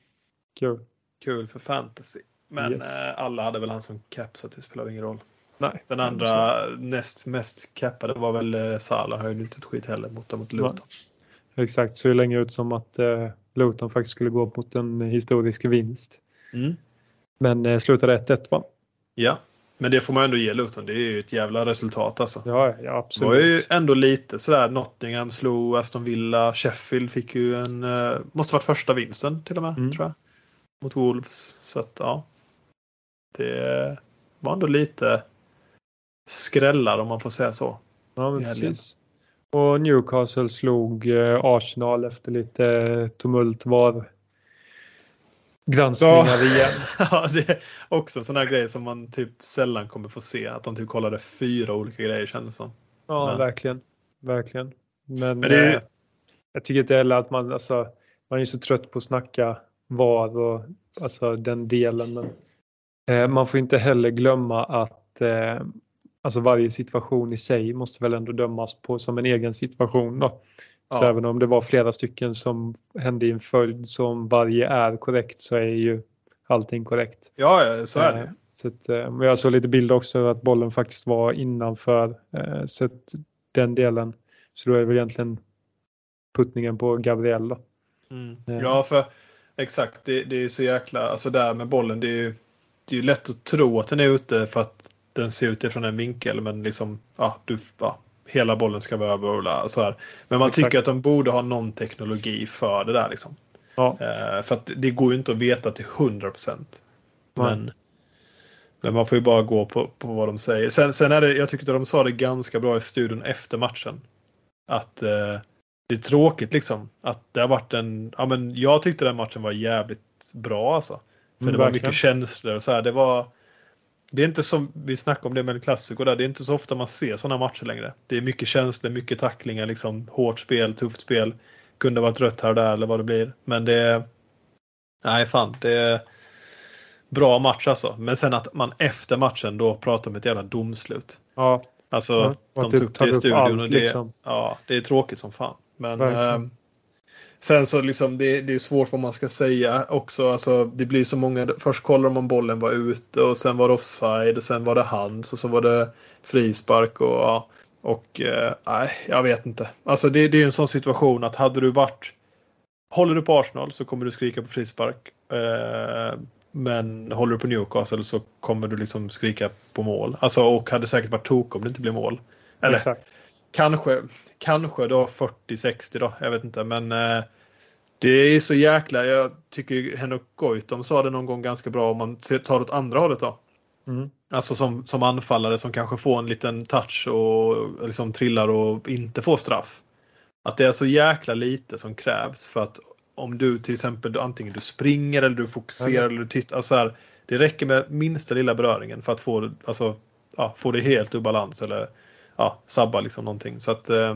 Kul. Kul för fantasy. Men Yes. eh, alla hade väl han som cap så det spelar ingen roll. Nej. Den andra näst mest cappade var väl eh, Salah. Höjde inte ett skit heller mot, mot Luton. Exakt, så det länge ut som att eh, Luton faktiskt skulle gå mot en historisk vinst. Mm. Men eh, slutade 1-1 va? Ja, men det får man ändå ge Luton. Det är ju ett jävla resultat alltså. Ja, ja Det var absolut. ju ändå lite sådär. Nottingham slog Aston Villa. Sheffield fick ju en, eh, måste varit första vinsten till och med Mm. tror jag. Mot Wolves. Så att ja. Det var ändå lite skrällar om man får säga så. Ja, men precis. Och Newcastle slog eh, Arsenal efter lite tumult var granskningar Ja. igen. ja, det är också en sån här grej som man typ sällan kommer få se. Att de typ kollade fyra olika grejer kändes som. Ja, Men- verkligen. Verkligen. Men, Men det eh, jag tycker inte heller att man, alltså, man är så trött på att snacka VAR och alltså den delen. Men, eh, man får inte heller glömma att eh, alltså varje situation i sig måste väl ändå dömas på som en egen situation. Då. Så Ja. även om det var flera stycken som hände i en följd som varje är korrekt så är ju allting korrekt. Ja, ja, så är Eh, det. Så att, eh, men jag såg lite bilder också att bollen faktiskt var innanför. eh, Så att den delen. Så då är det väl egentligen puttningen på Gabriel då. Mm. Eh. Ja, för exakt. Det, det är så jäkla, alltså där med bollen, det är ju det är ju lätt att tro att den är ute för att den ser ut ifrån en vinkel, men liksom, ja, du, ja hela bollen ska vara över och så här. Men man Exakt. tycker att de borde ha någon teknologi för det där liksom. Ja, Eh, för att det går ju inte att veta till 100 procent. Nej. Men, men man får ju bara gå på, på vad de säger. Sen, sen är det, jag tyckte de sa det ganska bra i studion efter matchen. Att eh, det är tråkigt liksom. Att det har varit en, ja men jag tyckte den matchen var jävligt bra alltså. För Mm, det var verkligen. mycket känslor och så här. Det var det är inte som vi snackade om det med en klassiker där. Det är inte så ofta man ser sådana matcher längre. Det är mycket känslor, mycket tacklingar, liksom hårt spel, tufft spel. Kunde varit rött här och där eller vad det blir. Men det är Nej fan, det är bra match alltså. Men sen att man efter matchen då pratar om ett jävla domslut. ja. Alltså Ja, de du tog tar det i upp studion allt, och det, liksom. ja, det är tråkigt som fan. Men Sen så liksom det, det är svårt vad man ska säga också. Alltså, det blir så många. Först kollar de om bollen var ute och sen var det offside och sen var det hands och så var det frispark och ja. Och eh, nej, jag vet inte. Alltså det, det är en sån situation att hade du varit Håller du på Arsenal så kommer du skrika på frispark. Eh, men håller du på Newcastle så kommer du liksom skrika på mål. Alltså och hade säkert varit tok om det inte blev mål. Eller Exakt. Kanske, kanske då 40-60 då. Jag vet inte. Men eh, det är så jäkla. Jag tycker Henrik Goitom sa det någon gång ganska bra om man tar åt andra hållet då. Mm. Alltså som, som anfallare som kanske får en liten touch och liksom trillar och inte får straff. Att det är så jäkla lite som krävs för att om du till exempel antingen du springer eller du fokuserar Ja. eller du tittar. Alltså här, det räcker med minsta lilla beröringen för att få, alltså, ja, få det helt ur balans eller ja, sabba liksom någonting. Så att eh,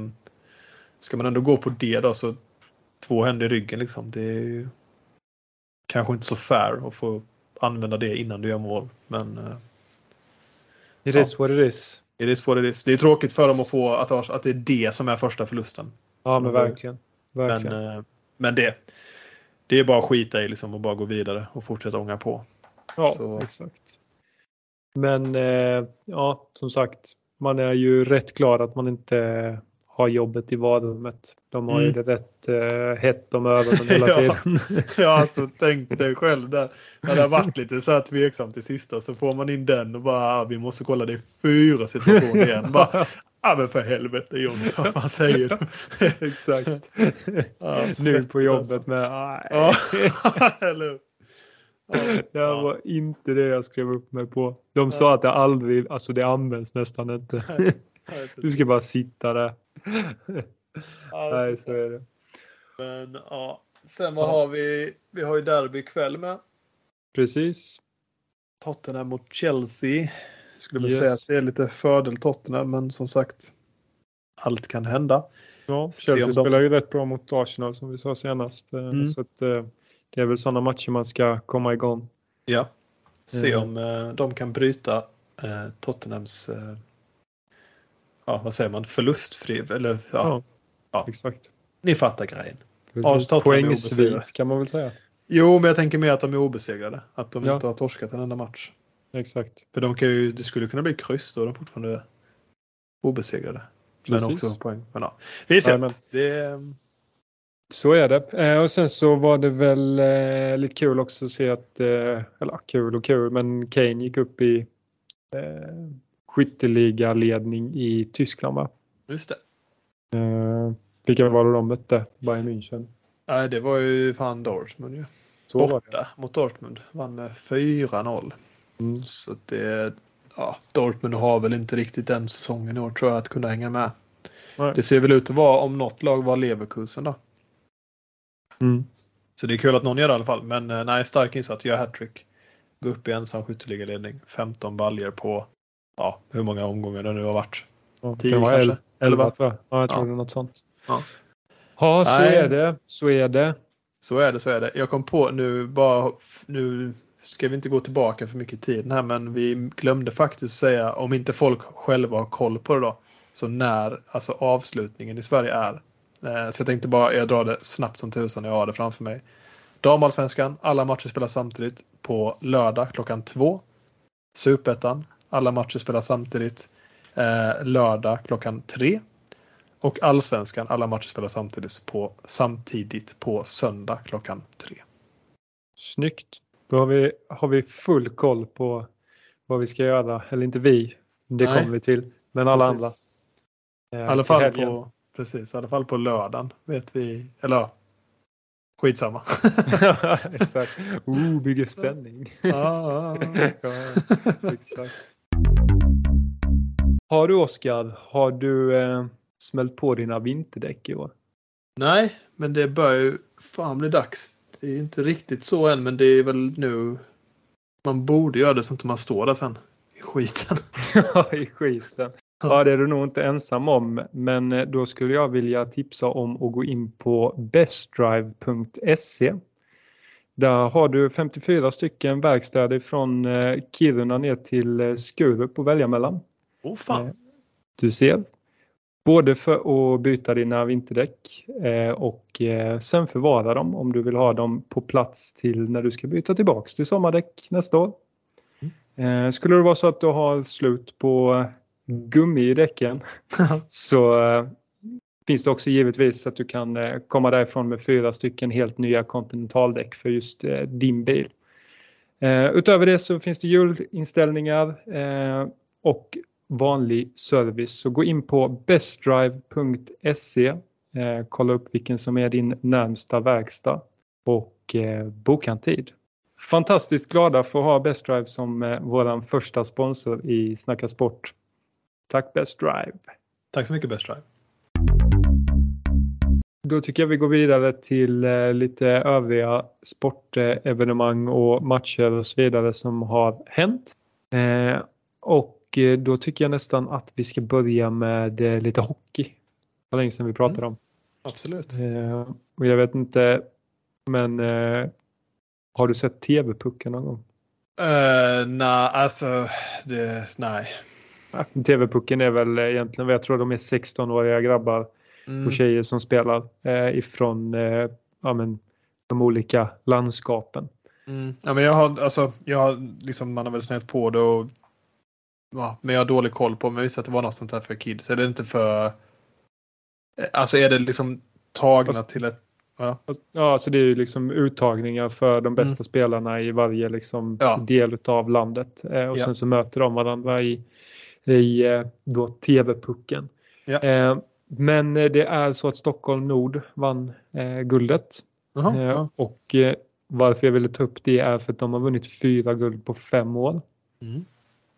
ska man ändå gå på det då så två händer i ryggen liksom. Det är ju kanske inte så fair att få använda det innan du gör mål. Men eh, It Ja. is what it is. it is what it is. Det är tråkigt för dem att få att, att det är det som är första förlusten. Ja men Mm. verkligen. verkligen. Men, eh, men det, det är bara att skita i liksom och bara gå vidare och fortsätta ånga på. ja, så- exakt. Men eh, ja, som sagt, man är ju rätt glad att man inte har jobbet i varummet. De har ju Mm. det rätt eh, hett om öronen hela Ja. tiden. Ja, alltså tänk dig själv där. När det har varit lite så här tveksamt till sista så får man in den och bara ah, vi måste kolla det är fyra situationer igen. Bara, Ja men för helvete John, vad fan säger du? Exakt. Ja, nu på jobbet alltså. med nej. Ja, eller Det här ja. var inte det jag skrev upp mig på. De sa att det aldrig, alltså det används nästan inte. Du ska bara sitta där. Nej, så är det. Men ja, sen vad Ja. har vi? Vi har ju derby ikväll med. Precis. Tottenham mot Chelsea. Skulle väl Yes. säga att det är lite fördel Tottenham men som sagt. Allt kan hända. Ja, Se Chelsea de- spelar ju rätt bra mot Arsenal som vi sa senast. Eh, Mm. Så att, eh, det är väl sådana matcher man ska komma igång. Ja. Se Mm. om eh, de kan bryta eh, Tottenhams eh, ja, vad säger man, förlustfri eller ja, Ja, Ja. exakt. ni fattar grejen. Poängsvit kan man väl säga. Jo, men jag tänker mer att de är obesegrade. Att de Ja. inte har torskat en enda match. Exakt. För de kan ju, det skulle kunna bli kryss då är de fortfarande obesegrade. Men Precis. också poäng. Men ja, vi ser. Det är, Så är det. Eh, och sen så var det väl eh, lite kul också att se att, eh, eller kul och kul, men Kane gick upp i eh, skytteligaledning i Tyskland va? just det. Eh, vilka var det de mötte? Bayern München. Nej, det var ju fan Dortmund ju. Så. Borta mot Dortmund. Vann med 4-0. Mm. Så det, ja, Dortmund har väl inte riktigt den säsongen i år tror jag att kunna hänga med. Nej. Det ser väl ut att vara, om något lag var Leverkusen då. Mm. Så det är kul att någon gör det i alla fall. Men eh, nej, stark insats. Gör hattrick. Gå upp i ensam skytteligaledning. 15 baljer på, ja, hur många omgångar det nu har varit. Ja, Tio det var kanske? el- elva Elva? tror jag. Ja, jag tror Ja. det är något sånt. Ja. Ja, så Nej. är det. Så är det. Så är det, så är det. Jag kom på nu bara, nu ska vi inte gå tillbaka för mycket i tiden här men vi glömde faktiskt säga om inte folk själva har koll på det då. Så när alltså avslutningen i Sverige är. Eh, så jag tänkte bara, jag drar det snabbt som tusan, jag har det framför mig. Damallsvenskan, alla matcher spelas samtidigt på lördag klockan två. Superettan, alla matcher spelas samtidigt eh, lördag klockan tre. Och allsvenskan, alla matcher spelas samtidigt på, samtidigt på söndag klockan tre. Snyggt. Då har vi, har vi full koll på vad vi ska göra. Eller inte vi, det Nej. kommer vi till. Men alla Precis. andra. Eh, I alla fall på, precis, i alla fall på lördagen vet vi, eller ja, skitsamma. Exakt. Oh, bygger spänning. Ja, ja, exakt. Har du Oskar, har du eh, smält på dina vinterdäck i år? Nej, men det börjar ju fan bli dags. Det är inte riktigt så än, men det är väl nu man borde göra det så att man står där sen i skiten. Ja, i skiten. Ja, det är du nog inte ensam om, men eh, då skulle jag vilja tipsa om att gå in på bestdrive.se. Där har du 54 stycken verkstäder från eh, Kiruna ner till eh, Skurup att välja mellan. Åh fan. Du ser. Både för att byta dina vinterdäck och sen förvara dem om du vill ha dem på plats till när du ska byta tillbaks till sommardäck nästa år. Eh, Skulle det vara så att du har slut på gummi i däcken så eh, finns det också givetvis att du kan eh, komma därifrån med fyra stycken helt nya kontinentaldäck för just eh, din bil. Utöver det så finns det hjulinställningar och vanlig service. Så gå in på bestdrive.se, kolla upp vilken som är din närmsta verkstad och boka en tid. Fantastiskt glada för att ha Best Drive som vår första sponsor i Snacka Sport. Tack Best Drive! Tack så mycket Best Drive. Då tycker jag vi går vidare till eh, lite övriga sportevenemang och matcher och så vidare som har hänt. Eh, och eh, då tycker jag nästan att vi ska börja med lite hockey. Det var länge sedan vi pratade om. Absolut. Och jag vet inte, men har du sett TV-pucken någon gång? Uh, nej, alltså det, nej. TV-pucken är väl egentligen vad jag tror de är 16-åriga grabbar Mm. och tjejer som spelar eh, ifrån eh, ja, men, de olika landskapen. Mm. Ja, men jag har, alltså, jag har liksom, man har väl snett på det och ja, men jag har dålig koll på, men jag visste att det var något sånt här för kids. Är det inte för, eh, alltså är det liksom tagna Fast- till ett, ja, Ja, så det är ju liksom uttagningar för de bästa spelarna i varje liksom, Mm. Ja. del av landet. Eh, och Ja. sen så möter de varandra i, i eh, då TV-pucken. Ja. Eh, men eh, det är så att Stockholm Nord vann guldet. Eh, ja. Och varför jag ville ta upp det är för att de har vunnit fyra guld på fem år. Mm.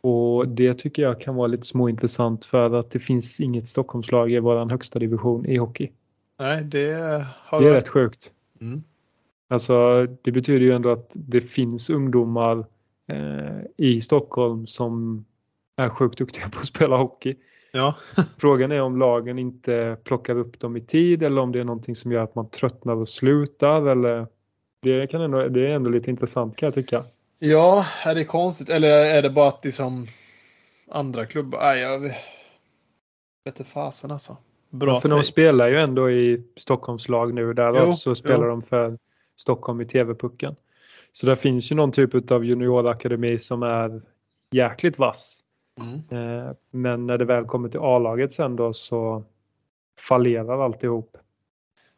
Och det tycker jag kan vara lite småintressant för att det finns inget Stockholmslag i våran högsta division i hockey. Nej, det har Det är rätt sjukt. Mm. Alltså det betyder ju ändå att det finns ungdomar eh, i Stockholm som är sjukt duktiga på att spela hockey. Ja, Frågan är om lagen inte plockar upp dem i tid eller om det är någonting som gör att man tröttnar och slutar. Eller det, kan ändå, det är ändå lite intressant kan jag tycka. ja, är det konstigt eller är det bara att liksom andra klubbar, nej jag vet vet inte fasen alltså. Bra för de spelar ju ändå i Stockholmslag nu. Där Jo, så spelar jo. de för Stockholm i TV-pucken. Så där finns ju någon typ av juniorakademi som är jäkligt vass. Mm. Eh, Men när det väl kommer till A-laget sen då så fallerar alltihop.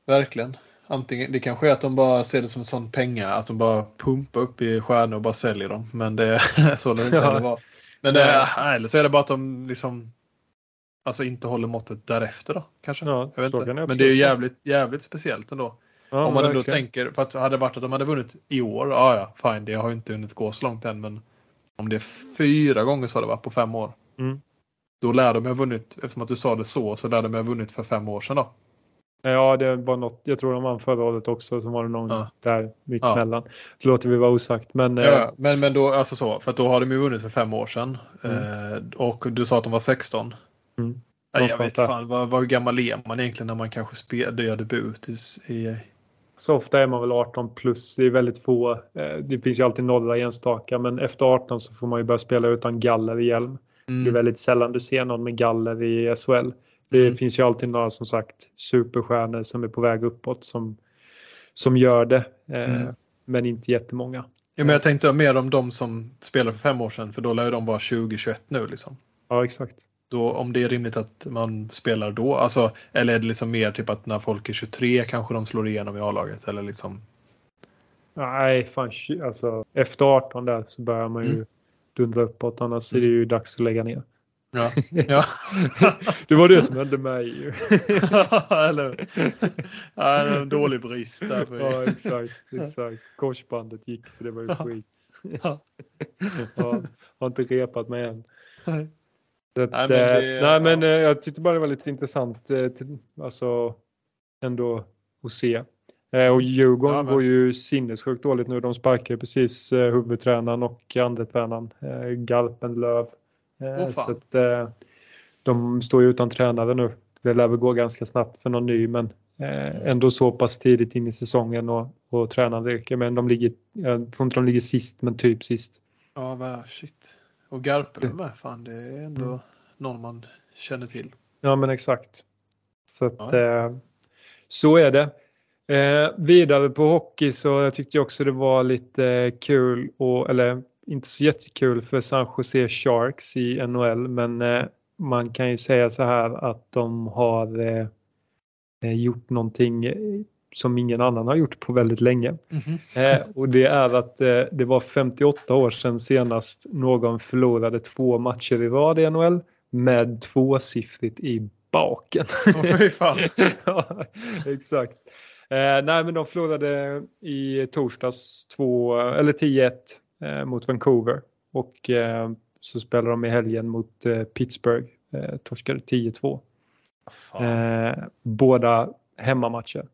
Verkligen. Antingen, det kanske är att de bara ser det som en sån penga, att de bara pumpar upp i stjärnor och bara säljer dem. Men det är så det inte Ja. var. Men det, är- eller så är det bara att de liksom Alltså inte håller måttet därefter då kanske. Ja, jag vet inte. Men det är ju jävligt, jävligt speciellt ändå. Ja, om man ändå tänker på att hade det varit att de hade vunnit i år, ja ja fine det har ju inte hunnit gå så långt än men om det är fyra gånger så har det varit på fem år. Mm. Då lär de ha vunnit, eftersom att du sa det så, så lär de ha vunnit för fem år sedan då. Ja, det var något. Jag tror de vann förra året också. Så var det någon Ja. där mitt Ja. emellan. Det låter vi vara osagt. Men eh, Ja, men, men då, alltså så, för då har de ju vunnit för fem år sedan. Mm. Eh, och du sa att de var 16. Mm. Ja, jag vet fan, vad, vad gammal är man egentligen när man kanske spel, gör debut i, i så ofta är man väl 18 plus. Det är väldigt få. Eh, det finns ju alltid några enstaka men efter 18 så får man ju börja spela utan galler i hjälm. Mm. Det är väldigt sällan du ser någon med galler i SHL. Det mm. finns ju alltid några som sagt superstjärnor som är på väg uppåt som, som gör det. Eh, mm. Men inte jättemånga. Ja, men jag tänkte mer om de som spelade för fem år sedan för då lär de vara 20-21 nu. Liksom. Ja exakt. Då, om det är rimligt att man spelar då, alltså, eller är det liksom mer typ att när folk är 23 kanske de slår igenom i A-laget? Eller liksom... Nej, fan, alltså, efter 18 där så börjar man ju mm. dundra uppåt annars mm. är det ju dags att lägga ner. Ja. ja. det var det som hände mig ju. Eller ja, en dålig brist där. ja, exakt, exakt. Korsbandet gick så det var ju skit. ja. har inte repat mig än. Att, nej, men, det, nej, men ja. jag tyckte bara det var lite intressant eh, alltså, ändå att se. Eh, och Djurgården ja, men... går ju sinnessjukt dåligt nu. De sparkar precis eh, huvudtränaren och andretränaren Garpenlöv. Oh, så att, de står ju utan tränare nu. Det lär väl gå ganska snabbt för någon ny men ändå så pass tidigt in i säsongen och, och tränaren ryker. Men de ligger, jag tror inte de ligger sist men typ sist. Ja, vad shit. Och Garpenlöv med, fan det är ändå mm. någon man känner till. Ja men exakt. Så att, ja. eh, så är det. Eh, vidare på hockey så jag tyckte också det var lite kul, och, eller inte så jättekul för San Jose Sharks i NHL men eh, man kan ju säga så här att de har eh, eh, gjort någonting som ingen annan har gjort på väldigt länge. Mm -hmm. eh, och det är att eh, det var 58 år sedan senast någon förlorade två matcher i rad i NHL med tvåsiffrigt i baken. Oh, ja, exakt. Eh, nej men de förlorade i torsdags två, eller 10-1 eh, mot Vancouver och eh, så spelar de i helgen mot eh, Pittsburgh. Torskade 10-2. båda hemmamatcher.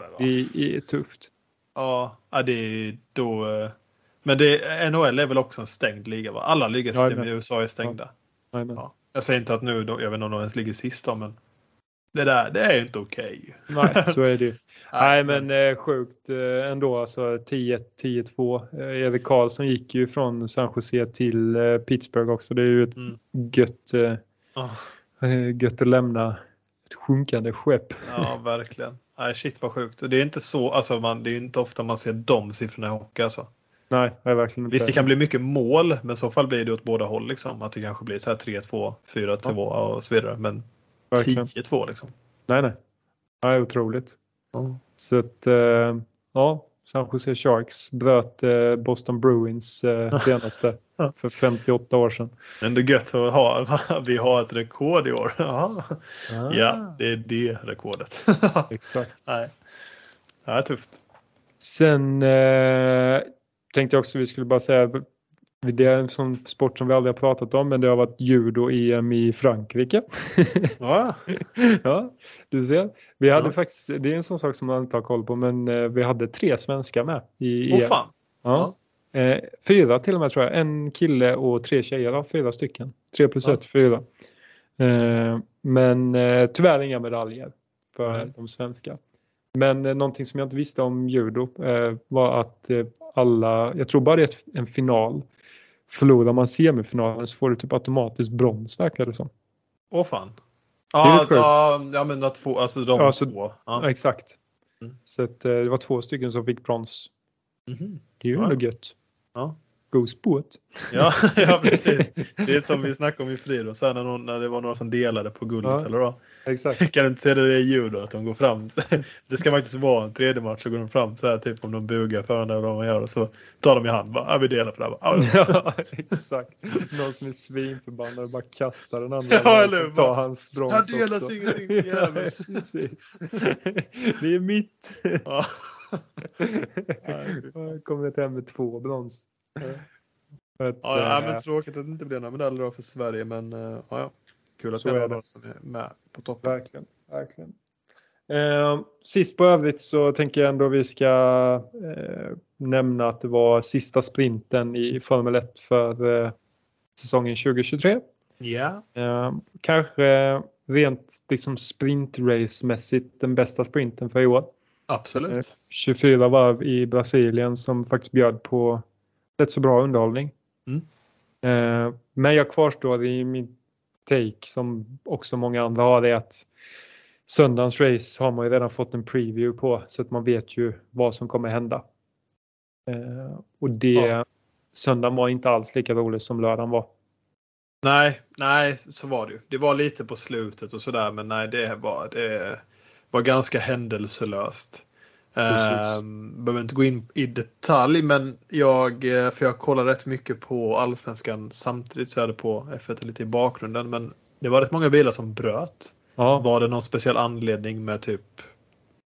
Ja, det är tufft. Ja, det är då. Eh, men det, NHL är väl också en stängd liga? Va? Alla ja, i USA är stängda. Ja. Ja. Jag säger inte att nu, då, jag vet inte om de ens ligger sist då, men det där, det är inte okej. Okay. Nej, så är det ju. Nej, men eh, sjukt eh, ändå alltså 10-2. Eh, Erik Karlsson gick ju från San Jose till eh, Pittsburgh också. Det är ju ett mm. gött, eh, oh. gött att lämna ett sjunkande skepp. Ja, verkligen. Nej, shit vad sjukt. Det är inte så, alltså man, det är inte ofta man ser de siffrorna i hockey alltså. Nej, nej verkligen inte. Visst, det kan bli mycket mål, men i så fall blir det åt båda håll liksom. Att det kanske blir så här 3-2, 4-2 ja. och så vidare. Men 10-2 liksom. Nej, nej. Nej, otroligt. Ja. Så att, eh, ja, San Jose Sharks bröt eh, Boston Bruins eh, senaste för 58 år sedan. Ändå gött att ha, vi har ett rekord i år. Ja, ah. ja det är det rekordet. Exakt. Nej. Det är tufft. Sen eh, tänkte jag också vi skulle bara säga det är en sån sport som vi aldrig har pratat om men det har varit judo-EM i Frankrike. Ja. ja, du ser. Vi hade ja. faktiskt, det är en sån sak som man inte har koll på men eh, vi hade tre svenskar med i EM. fan. Ja. ja. Eh, fyra till och med tror jag. En kille och tre tjejer. Ja, fyra stycken. Tre plus ja. ett, fyra. Eh, men tyvärr inga medaljer för mm. de svenska. Men någonting som jag inte visste om judo var att alla, jag tror bara det är en final förlorar man semifinalen så får du typ automatiskt brons verkar det som. Åh fan. Ja, ja, ja men två, alltså de ja, så, två. Ja. exakt. Mm. Så att, eh, det var två stycken som fick brons. Mm. Det är ju ja. gött. Ja. Go sport. Ja, ja, precis. Det är som vi snackade om i Friidrott, när, någon, när det var några som delade på guldet. Ja, eller då. Exakt. Kan du inte se det i judo, att de går fram. Det ska faktiskt vara en tredje match, så går de fram så här, typ om de bugar för eller vad man gör och så tar de i hand. Bara, ja, vi delar på det här. Ja, exakt. Någon som är svinförbannad och bara kastar den andra. Ja, eller hur? Tar hans brons. Här delas ingenting, Det är mitt. Ja. Kommer hem med två brons. Att, ja, äh, men tråkigt att det inte blir några medaljer för Sverige men äh, ja, kul att det är några som är med på toppen. Verkligen. verkligen. Eh, sist på övrigt så tänker jag ändå vi ska eh, nämna att det var sista sprinten i Formel 1 för eh, säsongen 2023. Ja. Yeah. kanske rent liksom sprintrace-mässigt den bästa sprinten för i år. Absolut. 24 varv i Brasilien som faktiskt bjöd på rätt så bra underhållning. Mm. Eh, Men jag kvarstår i min take som också många andra har är att söndagens race har man ju redan fått en preview på så att man vet ju vad som kommer hända. Eh, Och det, Ja. söndagen var inte alls lika rolig som lördagen var. Nej, nej, så var det ju. Det var lite på slutet och sådär, men nej, det var, det var ganska händelselöst. Um, behöver inte gå in i detalj, men jag, eh, för jag kollar rätt mycket på Allsvenskan samtidigt så är det på F1 lite i bakgrunden, men det var rätt många bilar som bröt. Ja, Var det någon speciell anledning med typ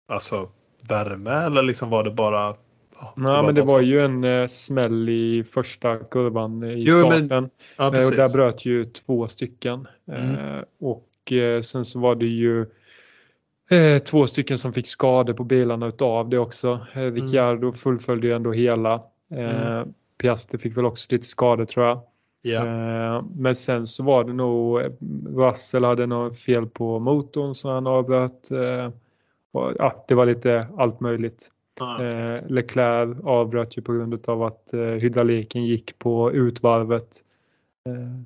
alltså värme eller liksom var det bara? Ja, Nej, men det var så? ju en eh, smäll i första kurvan i Jo, men- starten. ja, Eh, och där bröt ju två stycken. Mm. Eh, och eh, sen så var det ju eh, två stycken som fick skador på bilarna utav det också. Eh, Ricciardo fullföljde ju ändå hela. Eh, Mm. Piastri fick väl också lite skador tror jag. Ja. Eh, men sen så var det nog eh, Russell hade något fel på motorn så han avbröt. Eh, och, ja, det var lite allt möjligt. Eh, Leclerc avbröt ju på grund av att hydrauliken gick på utvarvet.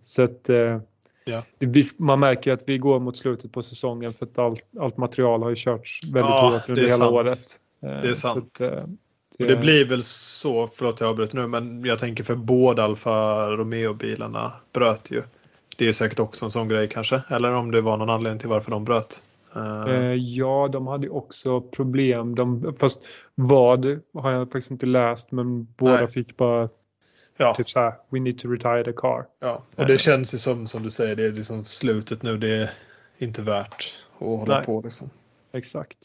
Så att Ja. det, man märker att vi går mot slutet på säsongen för att allt, allt material har ju körts väldigt Ja, hårt det under hela sant. året. Eh, Det är så sant. att, eh, Och det blir väl så, förlåt jag avbröt nu, men jag tänker för båda Alfa Romeo-bilarna bröt ju. Det är säkert också en sån grej kanske, eller om det var någon anledning till varför de bröt. Eh, Eh, ja, de hade också problem. De, fast vad har jag faktiskt inte läst men båda Nej. fick bara ja, typ så här, we need to retire the car. ja, och det känns ju som, som du säger, det är liksom slutet nu. Det är inte värt att hålla Nej. på liksom. Exakt.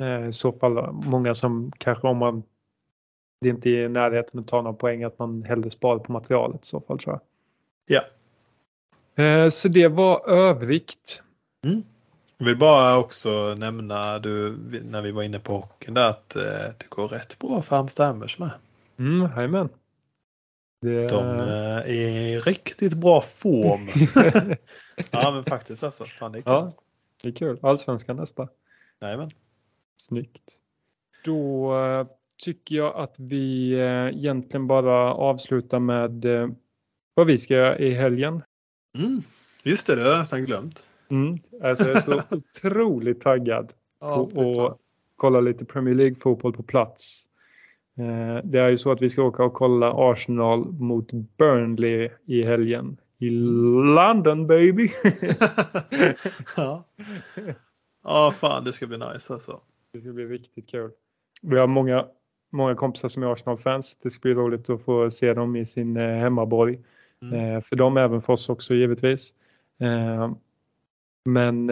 Eh, I så fall många som kanske om man det inte är i närheten att ta några poäng att man hellre sparar på materialet i så fall tror Ja. jag. Eh, så det var övrigt. Jag vill bara också nämna, du, när vi var inne på hockeyn där, att eh, det går rätt bra för Halmstad Hammers med. Mm, jajamän. Det, De eh, är i riktigt bra form. ja men faktiskt alltså. Fan, det är kul. ja, det är kul. Allsvenskan nästa. Jajamän. Snyggt. Då eh, tycker jag att vi eh, egentligen bara avslutar med eh, vad vi ska göra i helgen. Mm. Just det, det har jag nästan glömt. Mm. Alltså jag är så otroligt taggad Ja, på att kolla lite Premier League-fotboll på plats. Eh, Det är ju så att vi ska åka och kolla Arsenal mot Burnley i helgen. I London baby! ja. ja, fan det ska bli nice alltså. Det ska bli riktigt kul. Vi har många, många kompisar som är Arsenal-fans. Det ska bli roligt att få se dem i sin eh, hemmaborg. Mm. Eh, för dem, även för oss också givetvis. Men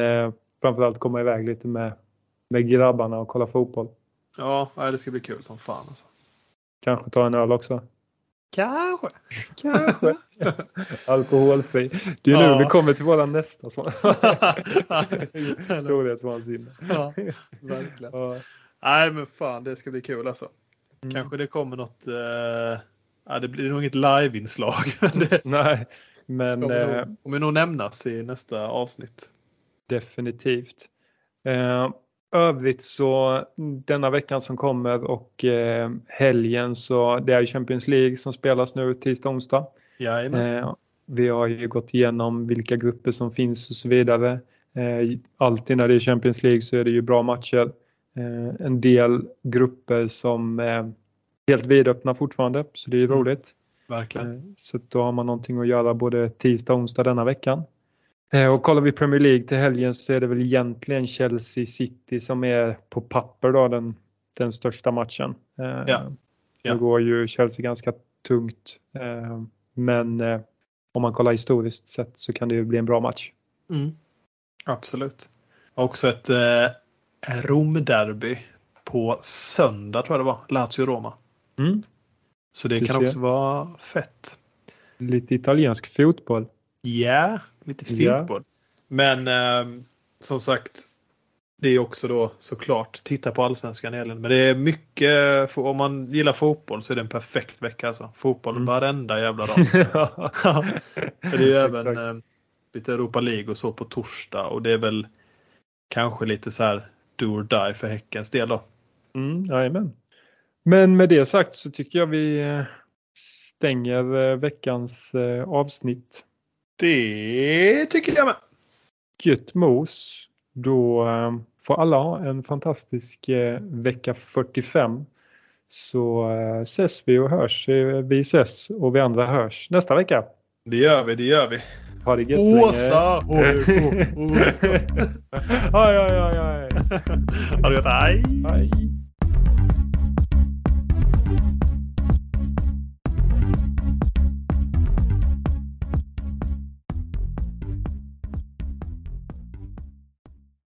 framförallt komma iväg lite med, med grabbarna och kolla fotboll. Ja, det ska bli kul som fan alltså. Kanske ta en öl också. Kanske. Kanske. Alkoholfri. Det är nu Ja. vi kommer till våra nästa svan- storhetsvansinne. ja, verkligen. Ja. Nej men fan det ska bli kul alltså. Mm. Kanske det kommer något, eh, ja, det blir nog inget live-inslag. Nej, men kommer, eh, nog, kommer nog nämnas i nästa avsnitt. definitivt. Eh, övrigt så denna veckan som kommer och eh, helgen så det är ju Champions League som spelas nu tisdag och onsdag. Jajamän. Eh, vi har ju gått igenom vilka grupper som finns och så vidare. Eh, alltid när det är Champions League så är det ju bra matcher. Eh, en del grupper som är helt vidöppna fortfarande så det är ju Mm. roligt. Verkligen. Eh, Så då har man någonting att göra både tisdag och onsdag denna veckan. Eh, Och kollar vi Premier League till helgen så är det väl egentligen Chelsea City som är på papper då den, den största matchen. Eh, Ja. Ja. Nu går ju Chelsea ganska tungt. eh, Men om man kollar historiskt sett så kan det ju bli en bra match. Mm. Absolut. Också ett eh, Rom-derby på söndag tror jag det var. Lazio-Roma. Mm. Så det Du kan ser. också vara fett. Lite italiensk fotboll. Ja, lite Ja. fotboll. Men eh, som sagt, det är också då såklart titta på allsvenskan Elin. Men det är mycket, om man gillar fotboll så är det en perfekt vecka alltså. Fotboll Mm. varenda jävla dag. För det är ju även eh, lite Europa League och så på torsdag och det är väl kanske lite så här do or die för Häckens del då. Mm, jajamän. Men med det sagt så tycker jag vi eh, stänger eh, veckans eh, avsnitt. Det tycker jag med. Gött mos. Då får alla ha en fantastisk vecka 45. Så ses vi och hörs. Vi ses och vi andra hörs nästa vecka. Det gör vi, det gör vi. Ha det gött Åsa! Oj, oj, oj, oj. Ha det gott, hej! Hej.